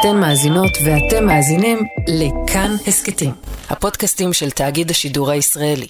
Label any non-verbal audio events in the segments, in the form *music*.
אתן מאזינות ואתם מאזינים לכאן הסכתים, הפודקאסטים של תאגיד השידור הישראלי.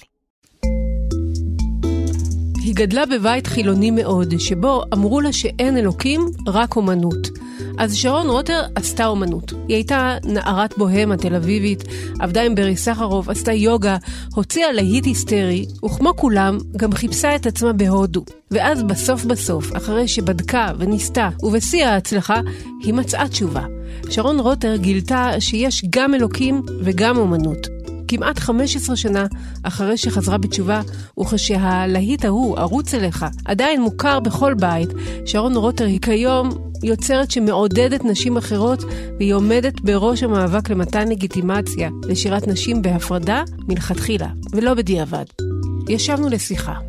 היא גדלה בבית חילוני מאוד, שבו אמרו לה שאין אלוקים, רק אומנות. אז שרון רוטר עשתה אומנות. היא הייתה נערת בוהמה תל אביבית, עבדה עם ברי סחרוף, עשתה יוגה, הוציאה להיט היסטרי, וכמו כולם, גם חיפשה את עצמה בהודו. ואז בסוף בסוף, אחרי שבדקה וניסתה, ובשיא ההצלחה, היא מצאה תשובה. שרון רוטר גילתה שיש גם אלוקים וגם אומנות. כמעט 15 שנה אחרי שחזרה בתשובה, וכשהלהיט ההוא, ערוץ אליך, עדיין מוכר בכל בית, שרון רוטר היא כיום יוצרת שמעודדת נשים אחרות, והיא עומדת בראש המאבק למתן לגיטימציה לשירת נשים בהפרדה מלכתחילה, ולא בדיעבד. ישבנו לשיחה.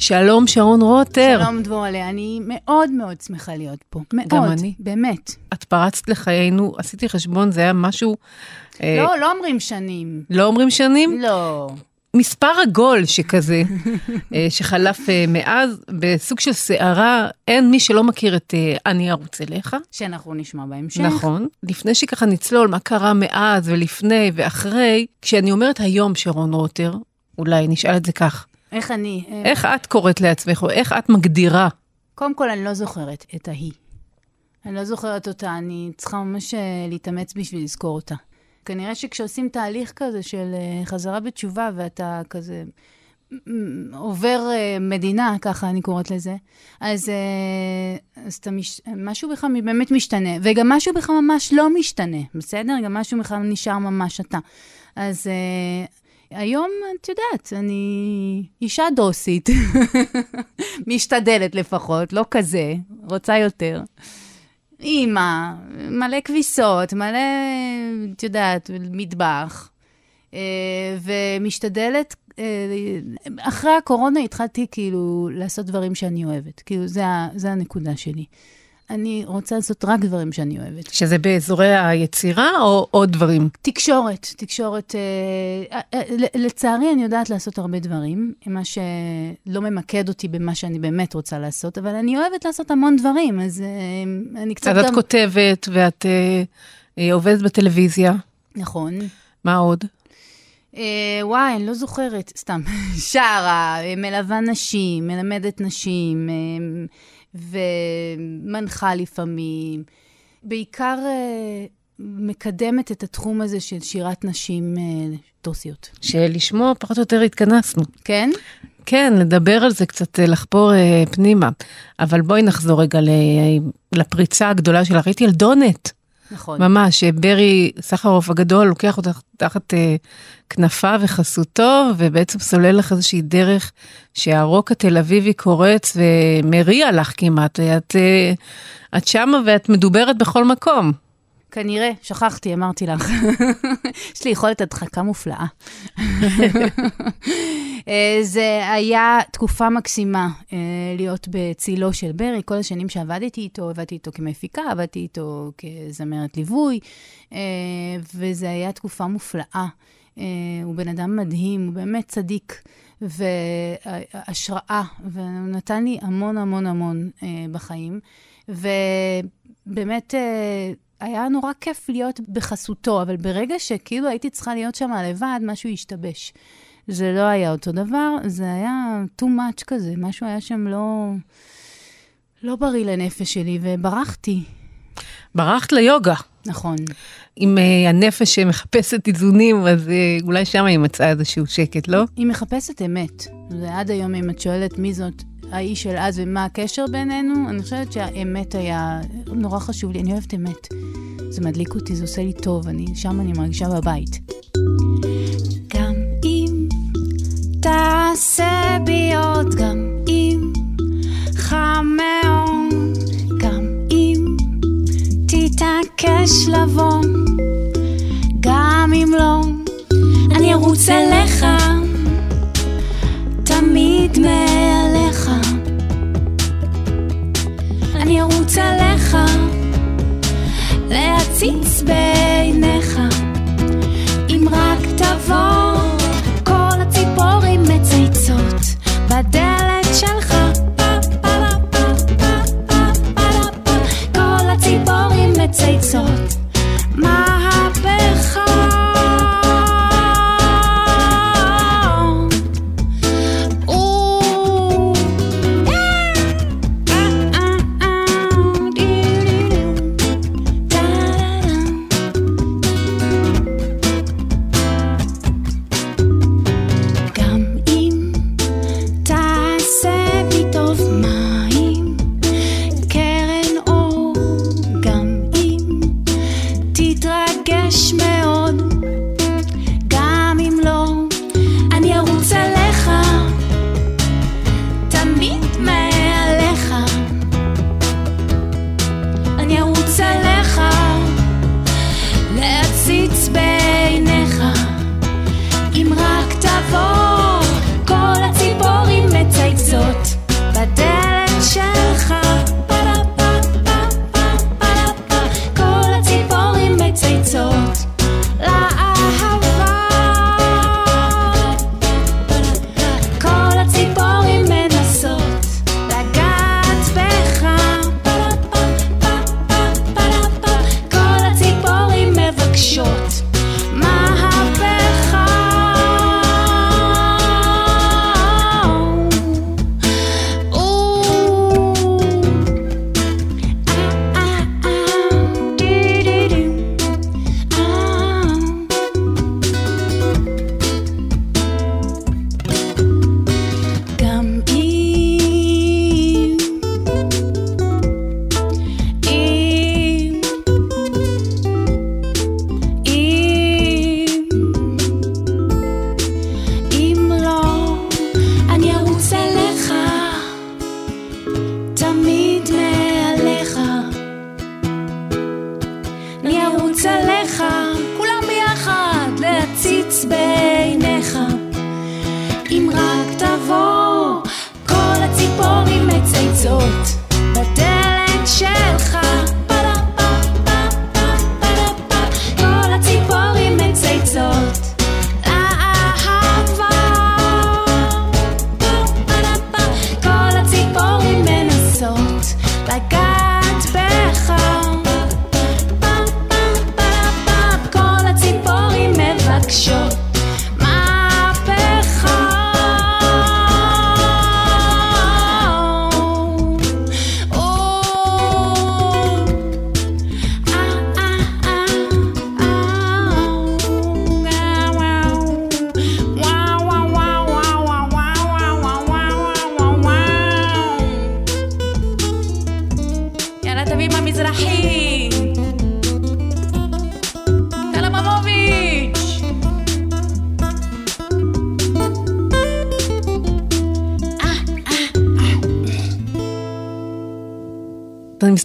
שלום, שרון רוטר. שלום דבורלה, אני מאוד מאוד שמחה להיות פה. מאוד. גם אני. באמת. את פרצת לחיינו, עשיתי חשבון, זה היה משהו... אה, לא, לא אומרים שנים. לא אומרים שנים? לא. מספר עגול שכזה, אה, שחלף אה, מאז, בסוג של סערה, אין מי שלא מכיר את אה, אני ארוץ אליך. שאנחנו נשמע בהמשך. נכון. לפני שככה נצלול מה קרה מאז ולפני ואחרי, כשאני אומרת היום שרון רוטר, אולי נשאל את זה כך, איך אני? אה, איך את קוראת לעצמך, או איך את מגדירה? קודם כל, אני לא זוכרת את ההיא. אני לא זוכרת אותה, אני צריכה ממש אה, להתאמץ בשביל לזכור אותה. כנראה שכשעושים תהליך כזה של אה, חזרה בתשובה, ואתה כזה עובר מדינה, ככה אני קוראת לזה, אז, אז אתה מש... משהו בך באמת משתנה, וגם משהו בך ממש לא משתנה, בסדר? גם משהו בך נשאר ממש אתה. אז היום, את יודעת, אני אישה דוסית, *laughs* משתדלת לפחות, לא כזה, רוצה יותר. אימא, מלא כביסות, מלא, את יודעת, מטבח. אה, ומשתדלת, אה, אחרי הקורונה התחלתי כאילו לעשות דברים שאני אוהבת. כאילו, זה, זה הנקודה שלי. אני רוצה לעשות רק דברים שאני אוהבת. שזה באזורי היצירה או עוד דברים? תקשורת, תקשורת, אה, אה, ל- לצערי אני יודעת לעשות הרבה דברים, מה שלא ממקד אותי במה שאני באמת רוצה לעשות, אבל אני אוהבת לעשות המון דברים, אז אה, אני קצת אז גם... את כותבת ואת אה, אה, עובדת בטלוויזיה, נכון. מה עוד? אה, וואי, אני לא זוכרת, סתם. *laughs* שרה, אה, מלווה נשים, מלמדת נשים, אה, ומנחה לפעמים. בעיקר אה, מקדמת את התחום הזה של שירת נשים אה, דוסיות. שלשמו פחות או יותר התכנסנו. כן? כן, לדבר על זה קצת, אה, לחפור אה, פנימה. אבל בואי נחזור רגע ל- לפריצה הגדולה שלך. הייתי ילדונת, נכון. ממש, ברי סחרוף הגדול לוקח אותך תחת אה, כנפיו וחסותו, ובעצם סולל לך איזושהי דרך שהרוק התל אביבי קורץ ומריע לך כמעט. את, אה, את שמה ואת מדוברת בכל מקום. כנראה, שכחתי, אמרתי לך. *laughs* יש לי יכולת הדחקה מופלאה. *laughs* אה, זה היה תקופה מקסימה אה, להיות בצילו של ברי. כל השנים שעבדתי איתו, עבדתי איתו כמפיקה, עבדתי איתו כזמרת ליווי, אה, וזו הייתה תקופה מופלאה. אה, הוא בן אדם מדהים, הוא באמת צדיק והשראה, והוא נתן לי המון המון המון בחיים. ובאמת, היה נורא כיף להיות בחסותו, אבל ברגע שכאילו הייתי צריכה להיות שם לבד, משהו השתבש. זה לא היה אותו דבר, זה היה too much כזה, משהו היה שם לא, לא בריא לנפש שלי, וברחתי. ברחת ליוגה. נכון. עם אה, הנפש שמחפשת איזונים, אז אה, אולי שם היא מצאה איזשהו שקט, לא? היא מחפשת אמת. ועד היום, אם את שואלת מי זאת האיש של אז ומה הקשר בינינו, אני חושבת שהאמת היה נורא חשוב לי. אני אוהבת אמת. זה מדליק אותי, זה עושה לי טוב, אני, שם אני מרגישה בבית. תעשה בי עוד, גם אם חם מאוד, גם אם תתעקש לבוא, גם אם לא, אני ארוץ אליך, מרגש מאוד.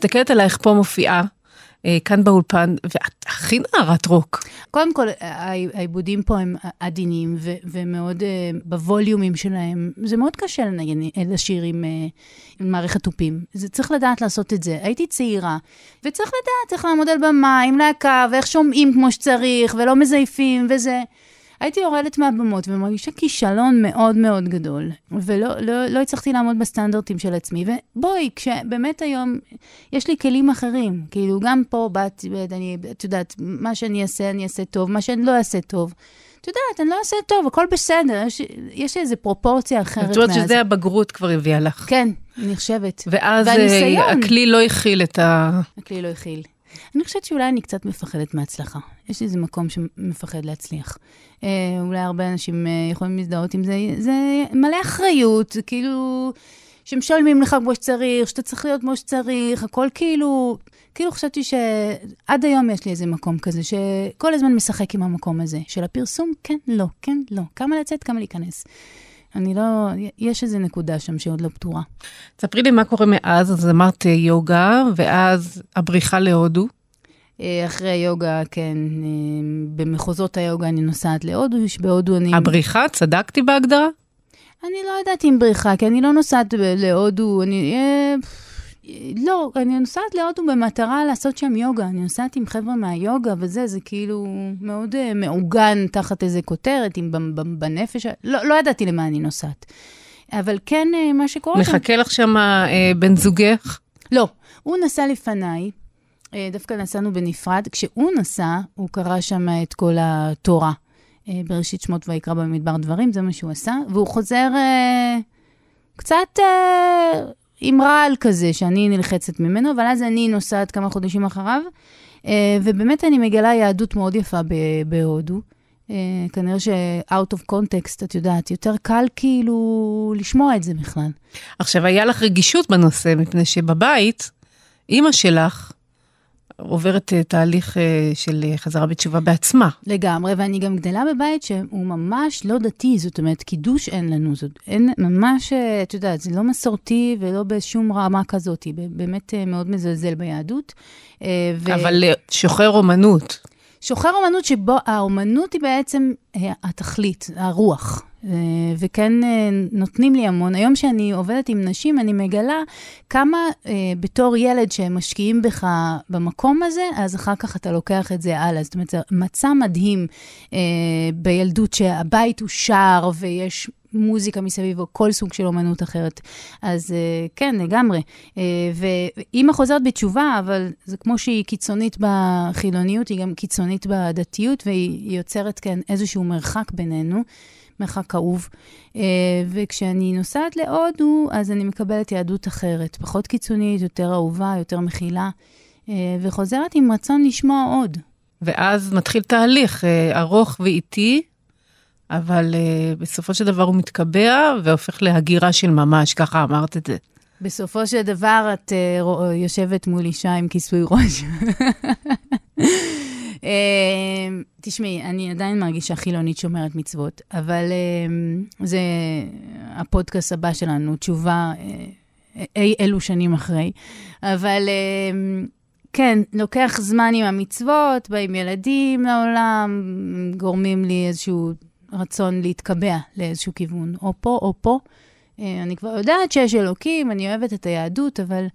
מסתכלת עלייך פה מופיעה, אה, כאן באולפן, ואת הכי נערת רוק. קודם כל, העיבודים פה הם עדינים ו- ומאוד uh, בווליומים שלהם. זה מאוד קשה לנגן, אה, לשיר עם, uh, עם מערכת תופים. זה צריך לדעת לעשות את זה. הייתי צעירה, וצריך לדעת איך לעמוד על במה עם להקה, ואיך שומעים כמו שצריך, ולא מזייפים וזה. הייתי יורדת מהבמות ומרגישה כישלון מאוד מאוד גדול, ולא לא, לא הצלחתי לעמוד בסטנדרטים של עצמי. ובואי, כשבאמת היום יש לי כלים אחרים, כאילו גם פה באתי, אני, את יודעת, מה שאני אעשה, אני אעשה טוב, מה שאני לא אעשה טוב. את יודעת, אני לא אעשה טוב, הכל בסדר, יש, יש איזו פרופורציה אחרת את אומרת. שזה הבגרות כבר הביאה לך. כן, אני חושבת. ואז אה, והניסיון. הכלי לא הכיל את ה... הכלי לא הכיל. אני חושבת שאולי אני קצת מפחדת מהצלחה. יש איזה מקום שמפחד להצליח. אה, אולי הרבה אנשים אה, יכולים להזדהות עם זה. זה מלא אחריות, זה כאילו שמשלמים לך כמו שצריך, שאתה צריך להיות כמו שצריך, הכל כאילו... כאילו חשבתי שעד היום יש לי איזה מקום כזה, שכל הזמן משחק עם המקום הזה, של הפרסום, כן, לא, כן, לא. כמה לצאת, כמה להיכנס. אני לא, יש איזו נקודה שם שעוד לא פתורה. ספרי לי מה קורה מאז, אז אמרת אה, יוגה, ואז הבריחה להודו. אה, אחרי יוגה, כן, אה, במחוזות היוגה אני נוסעת להודו, שבהודו אני... הבריחה, צדקתי בהגדרה? אני לא יודעת אם בריחה, כי אני לא נוסעת להודו, אני... לא, אני נוסעת להודו במטרה לעשות שם יוגה. אני נוסעת עם חבר'ה מהיוגה וזה, זה כאילו מאוד uh, מעוגן תחת איזה כותרת, עם בנפש. לא, לא ידעתי למה אני נוסעת. אבל כן, uh, מה שקורה שם... מחכה לך שם אה, בן זוגך? לא, הוא נסע לפניי, דווקא נסענו בנפרד. כשהוא נסע, הוא קרא שם את כל התורה. בראשית שמות ויקרא במדבר דברים, זה מה שהוא עשה. והוא חוזר קצת עם רעל כזה, שאני נלחצת ממנו, אבל אז אני נוסעת כמה חודשים אחריו. אה, ובאמת אני מגלה יהדות מאוד יפה בהודו. אה, כנראה ש-out of context, את יודעת, יותר קל כאילו לשמוע את זה בכלל. עכשיו, היה לך רגישות בנושא, מפני שבבית, אימא שלך עוברת אה, תהליך אה, של אה, חזרה בתשובה בעצמה. לגמרי, ואני גם גדלה בבית שהוא ממש לא דתי, זאת אומרת, קידוש אין לנו, זאת אין, ממש, את יודעת, זה לא מסורתי ולא בשום רמה כזאת, באמת מאוד מזלזל ביהדות. ו- אבל שוחר אומנות. שוחר אומנות שבו האומנות היא בעצם אה, התכלית, הרוח. אה, וכן אה, נותנים לי המון. היום שאני עובדת עם נשים, אני מגלה כמה בתור ילד שהם משקיעים בך במקום הזה, אז אחר כך אתה לוקח את זה הלאה. זאת אומרת, זה מצע מדהים בילדות שהבית הוא שער ויש... מוזיקה מסביב, או כל סוג של אומנות אחרת. אז אה, כן, לגמרי. אה, ואימא חוזרת בתשובה, אבל זה כמו שהיא קיצונית בחילוניות, היא גם קיצונית בדתיות, והיא יוצרת כאן איזשהו מרחק בינינו. מרחק כאוב. אה, וכשאני נוסעת להודו, אז אני מקבלת יהדות אחרת, פחות קיצונית, יותר אהובה, יותר מכילה, וחוזרת עם רצון לשמוע עוד. ואז מתחיל תהליך ארוך ואיטי, אבל אה, בסופו של דבר הוא מתקבע והופך להגירה של ממש, ככה אמרת את זה. בסופו של דבר, את uh, יושבת מול אישה עם כיסוי ראש. uh, *laughs* תשמעי, אני עדיין מרגישה חילונית שומרת מצוות, אבל uh, זה הפודקאסט הבא שלנו, תשובה uh, אי אלו שנים אחרי. אבל uh, כן, לוקח זמן עם המצוות, באים ילדים לעולם, גורמים לי איזשהו רצון להתקבע לאיזשהו כיוון, או פה או פה. אה, אני כבר יודעת שיש אלוקים, אני אוהבת את היהדות, אבל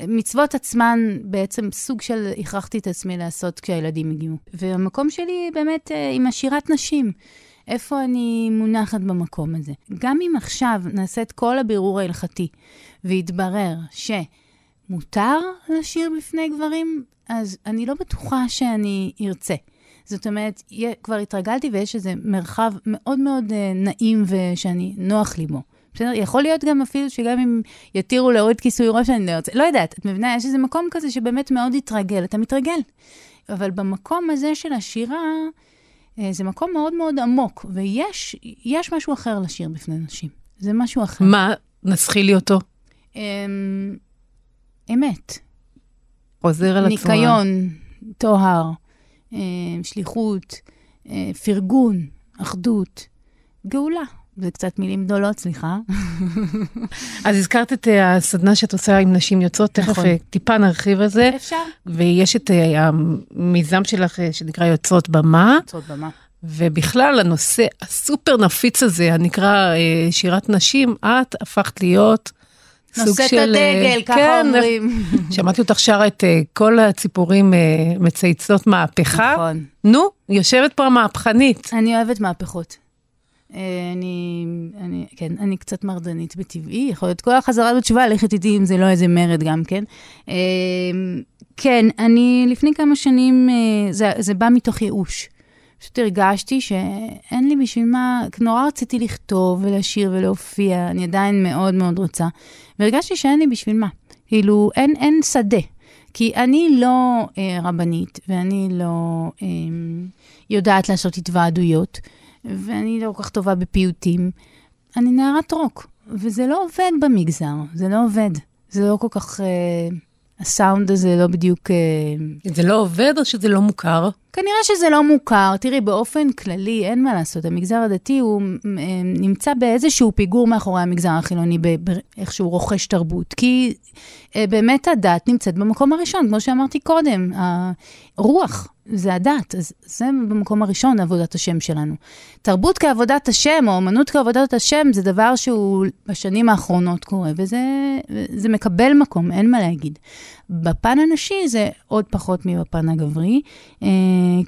מצוות עצמן בעצם סוג של הכרחתי את עצמי לעשות כשהילדים הגיעו. והמקום שלי באמת אה, עם השירת נשים. איפה אני מונחת במקום הזה? גם אם עכשיו נעשה את כל הבירור ההלכתי ויתברר שמותר לשיר בפני גברים, אז אני לא בטוחה שאני ארצה. זאת אומרת, כבר התרגלתי ויש איזה מרחב מאוד מאוד אה, נעים ושאני, נוח לי בו. בסדר? יכול להיות גם אפילו שגם אם יתירו להוריד כיסוי ראש, אני לא ארצה. לא יודעת, את מבינה? יש איזה מקום כזה שבאמת מאוד התרגל, אתה מתרגל. אבל במקום הזה של השירה, אה, זה מקום מאוד מאוד עמוק, ויש יש משהו אחר לשיר בפני נשים. זה משהו אחר. מה? נסחי לי אותו. אמ, אמת. חוזר על עצמו. ניקיון, טוהר, שליחות, אה, פרגון, אחדות, גאולה. זה קצת מילים גדולות, סליחה. *laughs* אז הזכרת את אה, הסדנה שאת עושה עם נשים יוצאות, תכף נכון. אה, טיפה נרחיב על זה. אפשר. ויש את אה, המיזם שלך אה, שנקרא יוצרות במה, יוצרות במה. ובכלל הנושא הסופר נפיץ הזה, הנקרא אה, שירת נשים, את הפכת להיות נושאת של... אה, הדגל, ככה כן, אומרים. *laughs* שמעתי אותך שרה את אה, כל הציפורים אה, מצייצות מהפכה. נכון. נו, יושבת פה המהפכנית. אני אוהבת מהפכות. אה, אני, אני, כן, אני קצת מרדנית בטבעי, יכול להיות כל החזרה בתשובה, לכת איתי אם זה לא איזה מרד גם כן. אה, כן, אני לפני כמה שנים, אה, זה, זה בא מתוך ייאוש. פשוט הרגשתי שאין לי בשביל מה, נורא רציתי לכתוב ולשיר ולהופיע, אני עדיין מאוד מאוד רוצה, והרגשתי שאין לי בשביל מה. כאילו, אין, אין שדה. כי אני לא אה, רבנית, ואני לא אה, יודעת לעשות התוועדויות, ואני לא כל כך טובה בפיוטים. אני נערת רוק, וזה לא עובד במגזר, זה לא עובד. זה לא כל כך... אה, הסאונד הזה לא בדיוק... אה, זה לא עובד או שזה לא מוכר? כנראה שזה לא מוכר. תראי, באופן כללי, אין מה לעשות. המגזר הדתי הוא נמצא באיזשהו פיגור מאחורי המגזר החילוני, באיך שהוא רוכש תרבות. כי אה, באמת הדת נמצאת במקום הראשון, כמו שאמרתי קודם. הרוח זה הדת, אז זה במקום הראשון עבודת השם שלנו. תרבות כעבודת השם, או אמנות כעבודת השם, זה דבר שהוא בשנים האחרונות קורה, וזה מקבל מקום, אין מה להגיד. בפן הנשי זה עוד פחות מבפן הגברי, אה,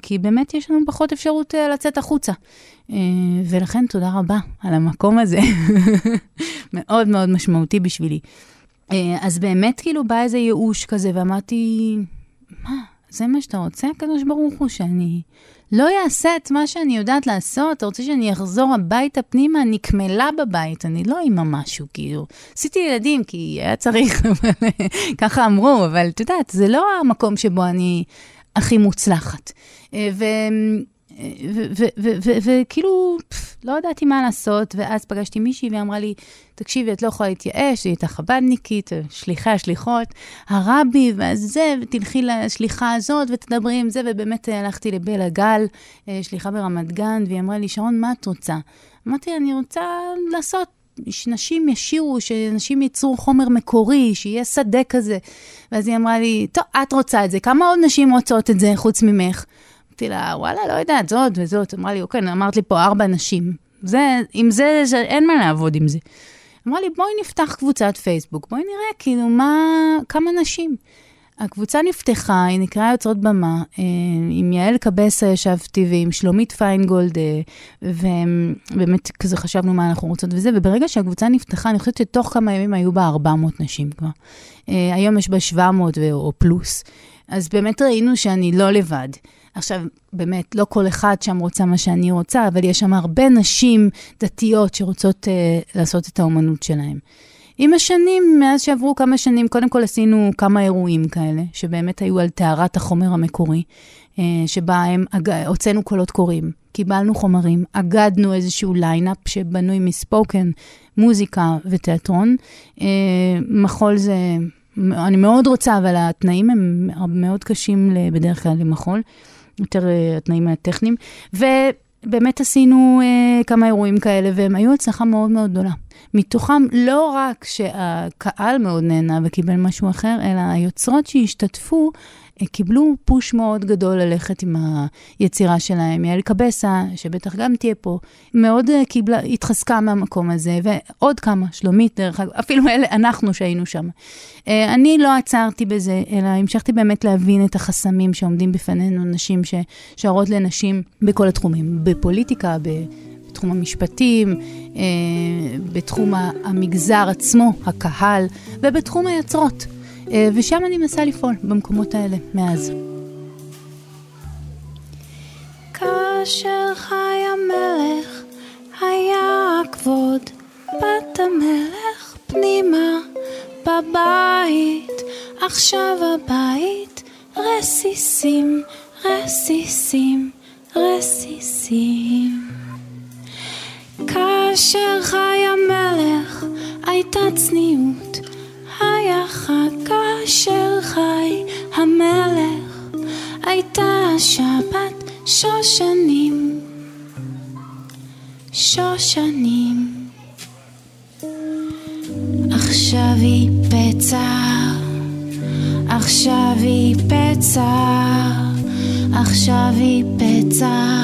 כי באמת יש לנו פחות אפשרות אה, לצאת החוצה. אה, ולכן תודה רבה על המקום הזה, *laughs* מאוד מאוד משמעותי בשבילי. אז באמת כאילו בא איזה ייאוש כזה, ואמרתי, מה, זה מה שאתה רוצה, הקדוש ברוך הוא, שאני לא אעשה את מה שאני יודעת לעשות? אתה רוצה שאני אחזור הביתה פנימה? אני קמלה בבית, אני לא אימא משהו, כאילו. עשיתי ילדים כי היה צריך, *laughs* ככה אמרו, אבל את יודעת, זה לא המקום שבו אני הכי מוצלחת. אה, ו... וכאילו, לא ידעתי מה לעשות, ואז פגשתי מישהי והיא אמרה לי, תקשיבי, את לא יכולה להתייאש, היא הייתה חב"דניקית, שליחי השליחות, הרבי, ואז זה, ותלכי לשליחה הזאת ותדברי עם זה, ובאמת הלכתי לבלה גל, אה, שליחה ברמת גן, והיא אמרה לי, שרון, מה את רוצה? אמרתי, אני רוצה לעשות שנשים ישירו, שנשים ייצרו חומר מקורי, שיהיה שדה כזה. ואז היא אמרה לי, טוב, את רוצה את זה, כמה עוד נשים רוצות את זה חוץ ממך? אמרתי לה, וואלה, לא יודעת, זאת וזאת. אמרה לי, אוקיי, אמרת לי פה ארבע נשים. זה, עם זה, זה, אין מה לעבוד עם זה. אמרה לי, בואי נפתח קבוצת פייסבוק, בואי נראה, כאילו, מה, כמה נשים. הקבוצה נפתחה, היא נקראה יוצרות במה, אה, עם יעל קבסה ישבתי ועם שלומית פיינגולד, אה, ובאמת כזה חשבנו מה אנחנו רוצות וזה, וברגע שהקבוצה נפתחה, אני חושבת שתוך כמה ימים היו בה 400 נשים כבר. אה, היום יש בה 700 או פלוס. אז באמת ראינו שאני לא לבד. עכשיו, באמת, לא כל אחד שם רוצה מה שאני רוצה, אבל יש שם הרבה נשים דתיות שרוצות uh, לעשות את האומנות שלהן. עם השנים, מאז שעברו כמה שנים, קודם כל עשינו כמה אירועים כאלה, שבאמת היו על טהרת החומר המקורי, uh, שבהם הוצאנו קולות קוראים, קיבלנו חומרים, אגדנו איזשהו lineup שבנוי מ spoken, מוזיקה ותיאטרון. Uh, מחול זה, אני מאוד רוצה, אבל התנאים הם מאוד קשים בדרך כלל למחול. יותר uh, התנאים הטכניים. ובאמת עשינו uh, כמה אירועים כאלה, והם היו הצלחה מאוד מאוד גדולה. מתוכם לא רק שהקהל מאוד נהנה וקיבל משהו אחר, אלא היוצרות שהשתתפו קיבלו פוש מאוד גדול ללכת עם היצירה שלהם. יעל קבסה, שבטח גם תהיה פה, מאוד אה, קיבלה, התחזקה מהמקום הזה, ועוד כמה, שלומית דרך אגב, אפילו אלה, אנחנו שהיינו שם. אה, אני לא עצרתי בזה, אלא המשכתי באמת להבין את החסמים שעומדים בפנינו, נשים ששרות לנשים בכל התחומים, בפוליטיקה, ב... בתחום המשפטים, אה, בתחום המגזר עצמו, הקהל, ובתחום היוצרות. אה, ושם אני מנסה לפעול, במקומות האלה, מאז. כאשר חי המלך, היה כבוד בת המלך פנימה בבית, עכשיו הבית רסיסים, רסיסים, רסיסים. כאשר חי המלך, הייתה צניעות, היה חג כאשר חי המלך, הייתה שבת שושנים, שושנים. עכשיו היא פצע, עכשיו היא פצע, עכשיו היא פצע.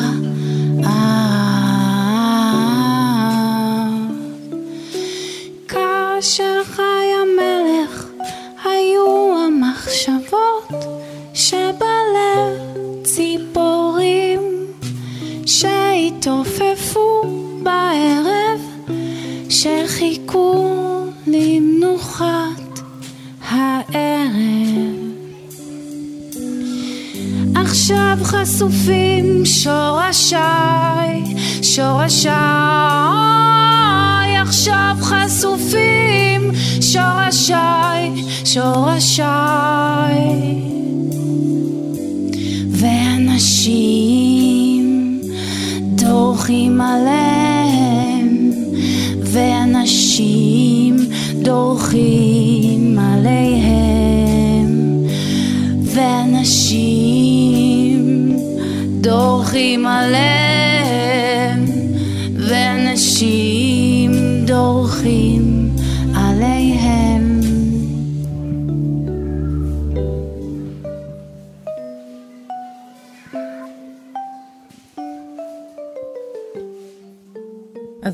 כאשר חי המחשבות שבלב ציפורים שהתעופפו בערב שחיכו למנוחת הערב. עכשיו חשופים שורשיי, שורשיי עכשיו חשופים שורשיי, שורשיי ואנשים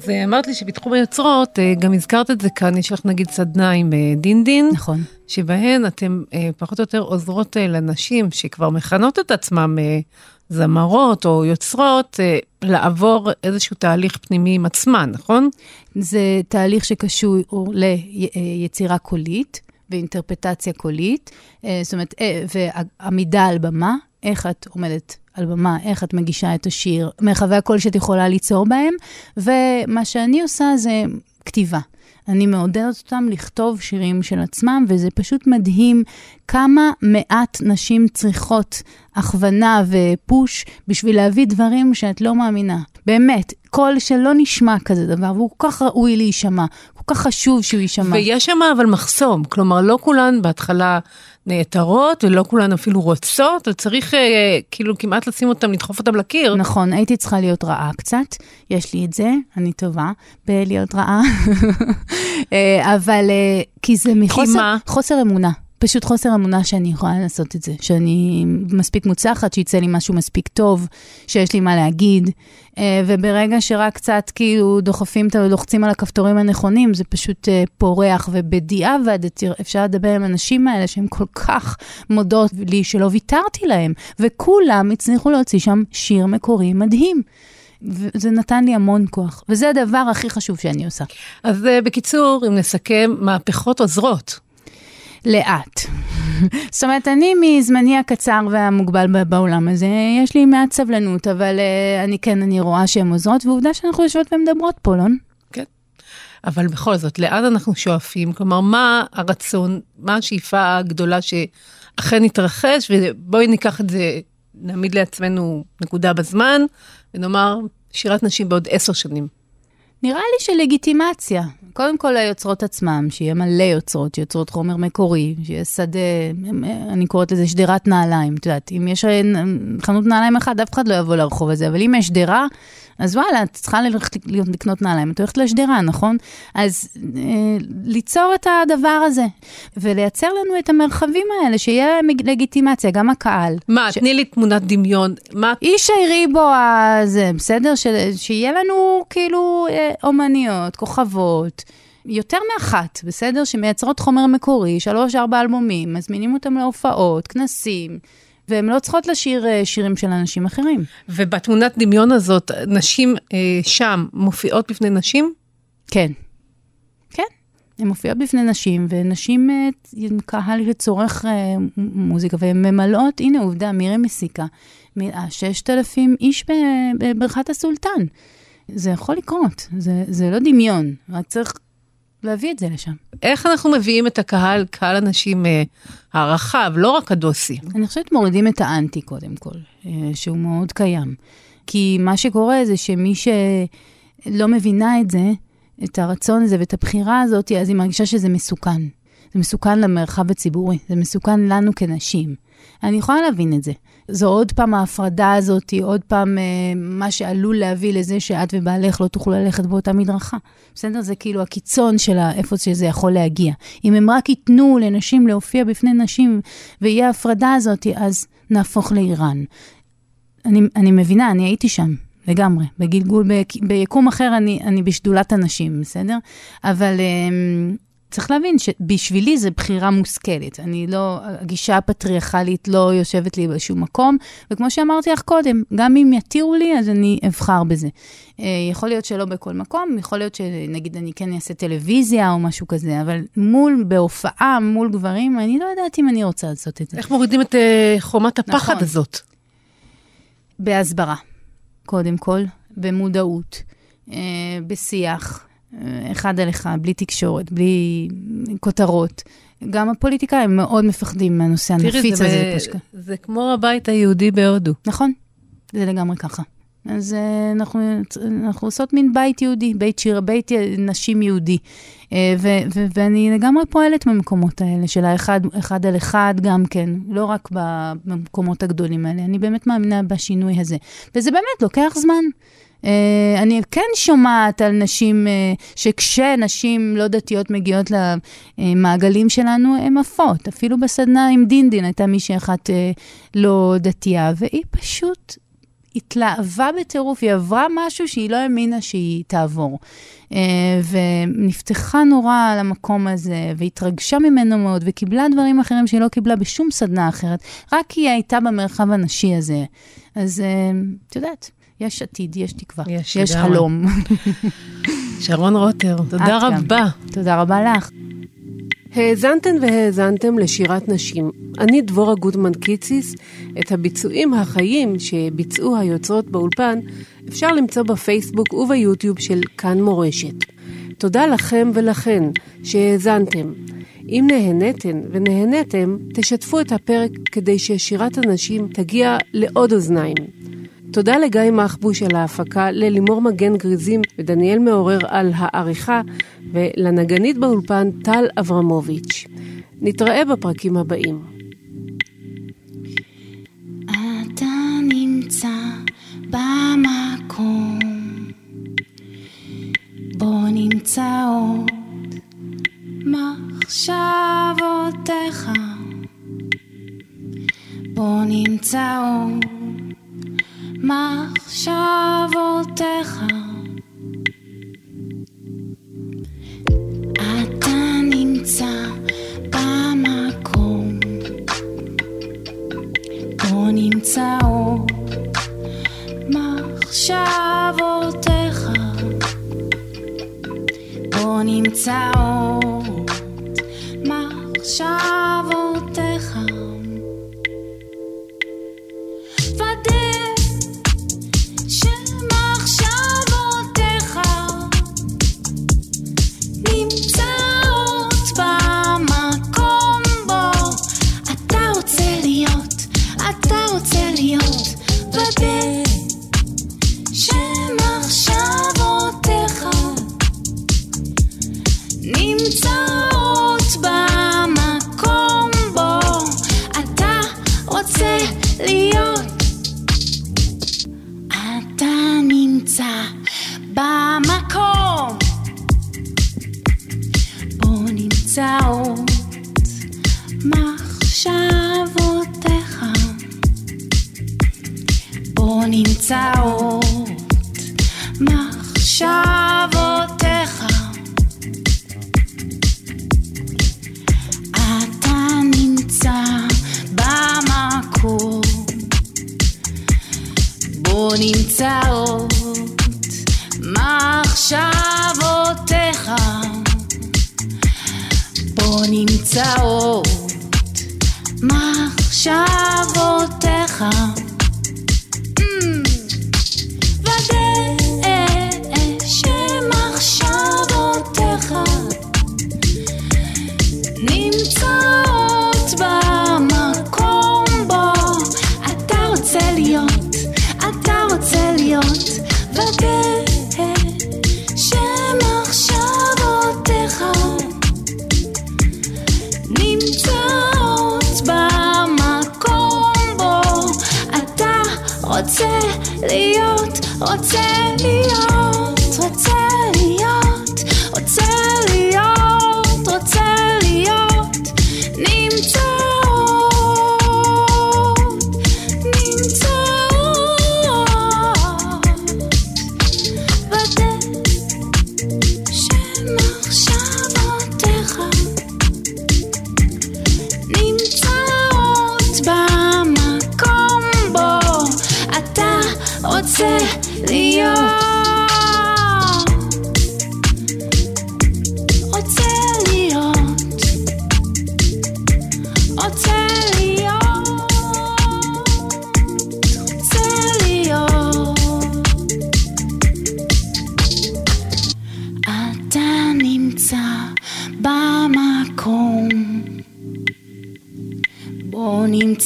אז אה, אמרת לי שבתחום היוצרות, אה, גם הזכרת את זה כאן, יש לך נגיד סדנה עם אה, דין דין. נכון. שבהן אתן פחות או יותר עוזרות לנשים שכבר מכנות את עצמן זמרות או יוצרות, לעבור איזשהו תהליך פנימי עם עצמן, נכון? זה תהליך שקשור ליצירה קולית. ואינטרפטציה קולית, אה, זאת אומרת, אה, ועמידה על במה, איך את עומדת על במה, איך את מגישה את השיר, מרחבי הקול שאת יכולה ליצור בהם, ומה שאני עושה זה כתיבה. אני מעודדת אותם לכתוב שירים של עצמם, וזה פשוט מדהים כמה מעט נשים צריכות הכוונה ופוש בשביל להביא דברים שאת לא מאמינה. באמת, קול שלא נשמע כזה דבר, והוא כל כך ראוי להישמע, כל כך חשוב שהוא יישמע. ויש שם אבל מחסום, כלומר לא כולן בהתחלה נעתרות ולא כולן אפילו רוצות, וצריך אה, כאילו כמעט לשים אותם, לדחוף אותם לקיר. נכון, הייתי צריכה להיות רעה קצת, יש לי את זה, אני טובה בלהיות רעה. *laughs* אה, אבל אה, כי זה מחוסר מה? חוסר אמונה. פשוט חוסר אמונה שאני יכולה לעשות את זה, שאני מספיק מוצלחת, שיצא לי משהו מספיק טוב, שיש לי מה להגיד, אה, וברגע שרק קצת כאילו דוחפים, את ה- לוחצים על הכפתורים הנכונים, זה פשוט אה, פורח, ובדיעבד אפשר לדבר עם האנשים האלה שהן כל כך מודות לי שלא ויתרתי להם, וכולם הצליחו להוציא שם שיר מקורי מדהים. וזה נתן לי המון כוח, וזה הדבר הכי חשוב שאני עושה. אז אה, בקיצור, אם נסכם, מהפכות עוזרות. לאט. *laughs* זאת אומרת, אני מזמני הקצר והמוגבל בעולם הזה, יש לי מעט סבלנות, אבל uh, אני כן, אני רואה שהן עוזרות, ועובדה שאנחנו יושבות ומדברות פה, לא? כן. אבל בכל זאת, לאן אנחנו שואפים? כלומר, מה הרצון, מה השאיפה הגדולה שאכן יתרחש, ובואי ניקח את זה, נעמיד לעצמנו נקודה בזמן, ונאמר, שירת נשים בעוד עשר שנים. נראה לי שלגיטימציה. קודם כל היוצרות עצמם, שיהיה מלא יוצרות, שיוצרות חומר מקורי, שיהיה שדה, אני קוראת לזה שדרת נעליים. את יודעת, אם יש אה, חנות נעליים אחת, אף אחד לא יבוא לרחוב הזה, אבל אם יש שדרה, אז וואלה, את צריכה ללכת לקנות נעליים, את הולכת לשדרה, נכון? אז אה, ליצור את הדבר הזה, ולייצר לנו את המרחבים האלה, שיהיה לגיטימציה, גם הקהל. מה, תני לי תמונת דמיון, מה איש בו הזה, בסדר? ש... שיהיה לנו כאילו אה, אומניות, כוכבות, יותר מאחת, בסדר? שמייצרות חומר מקורי, שלוש-ארבע אלבומים, מזמינים אותם להופעות, כנסים, והן לא צריכות לשיר אה, שירים של אנשים אחרים. ובתמונת דמיון הזאת, נשים אה, שם מופיעות בפני נשים? כן. כן. הן מופיעות בפני נשים, ונשים, אה, קהל שצורך מוזיקה, והן ממלאות, הנה עובדה, מירי מסיקה, מילאה 6,000 איש ב- בבריכת הסולטן. זה יכול לקרות, זה, זה לא דמיון, רק צריך להביא את זה לשם. איך אנחנו מביאים את הקהל, קהל הנשים אה, הרחב, לא רק הדוסי? אני חושבת מורידים את האנטי קודם כל, אה, שהוא מאוד קיים. כי מה שקורה זה שמי שלא מבינה את זה, את הרצון הזה ואת הבחירה הזאת, אז היא מרגישה שזה מסוכן. זה מסוכן למרחב הציבורי, זה מסוכן לנו כנשים. אני יכולה להבין את זה. זו עוד פעם ההפרדה הזאת, עוד פעם אה, מה שעלול להביא לזה שאת ובעלך לא תוכלו ללכת באותה מדרכה. בסדר? זה כאילו הקיצון של איפה שזה יכול להגיע. אם הם רק ייתנו לנשים להופיע בפני נשים ויהיה ההפרדה הזאת, אז נהפוך לאיראן. אני, אני מבינה, אני הייתי שם. לגמרי, בגלגול, ביקום אחר אני, אני בשדולת הנשים, בסדר? אבל um, צריך להבין שבשבילי זו בחירה מושכלת. אני לא, הגישה הפטריארכלית לא יושבת לי בשום מקום, וכמו שאמרתי לך קודם, גם אם יתירו לי, אז אני אבחר בזה. Uh, יכול להיות שלא בכל מקום, יכול להיות שנגיד אני כן אעשה טלוויזיה או משהו כזה, אבל מול, בהופעה, מול גברים, אני לא יודעת אם אני רוצה לעשות את זה. איך מורידים את uh, חומת הפחד נכון. הזאת? בהסברה, קודם כל, במודעות, אה, בשיח, אה, אחד על אחד, בלי תקשורת, בלי כותרות. גם הפוליטיקאים מאוד מפחדים מהנושא הנפיץ זה, הזה. ב- פשקה. זה כמו הבית היהודי בהודו. נכון, זה לגמרי ככה. אז אה, אנחנו, אנחנו עושות מין בית יהודי, בית שיר, בית נשים יהודי. אה, ו- ו- ואני לגמרי פועלת במקומות האלה, של האחד אחד על אחד גם כן, לא רק במקומות הגדולים האלה, אני באמת מאמינה בשינוי הזה. וזה באמת לוקח זמן. Uh, אני כן שומעת על נשים, uh, שכשנשים לא דתיות מגיעות למעגלים שלנו, הן עפות. אפילו בסדנה עם דינדין הייתה מישהי אחת uh, לא דתייה, והיא פשוט התלהבה בטירוף, היא עברה משהו שהיא לא האמינה שהיא תעבור. Uh, ונפתחה נורא על המקום הזה, והתרגשה ממנו מאוד, וקיבלה דברים אחרים שהיא לא קיבלה בשום סדנה אחרת, רק כי היא הייתה במרחב הנשי הזה. אז uh, את יודעת, יש עתיד, יש תקווה, יש, יש. חלום. *laughs* שרון רוטר, תודה. רבה. תודה רבה לך. האזנתן והאזנתם לשירת נשים. אני דבורה גוטמן קיציס. את הביצועים החיים שביצעו היוצרות באולפן אפשר למצוא בפייסבוק וביוטיוב של כאן מורשת. תודה לכם ולכן שהאזנתם. אם נהניתן ונהניתם, תשתפו את הפרק כדי ששירת הנשים תגיע לעוד אוזניים. תודה לגיא מחבוש על ההפקה, ללימור מגן גריזים ודניאל מעורר על העריכה, ולנגנית באולפן טל אברמוביץ'. נתראה בפרקים הבאים. אתה נמצא במקום בו נמצאות מחשבותיך בו נמצאות מחשבותיך. אתה נמצא במקום. בו נמצאות מחשבותיך. בו נמצאות נמצאות מחשבותיך. בו נמצאות להיות,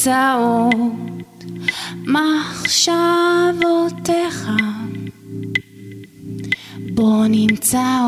בו נמצאות מחשבותיך. בו נמצאות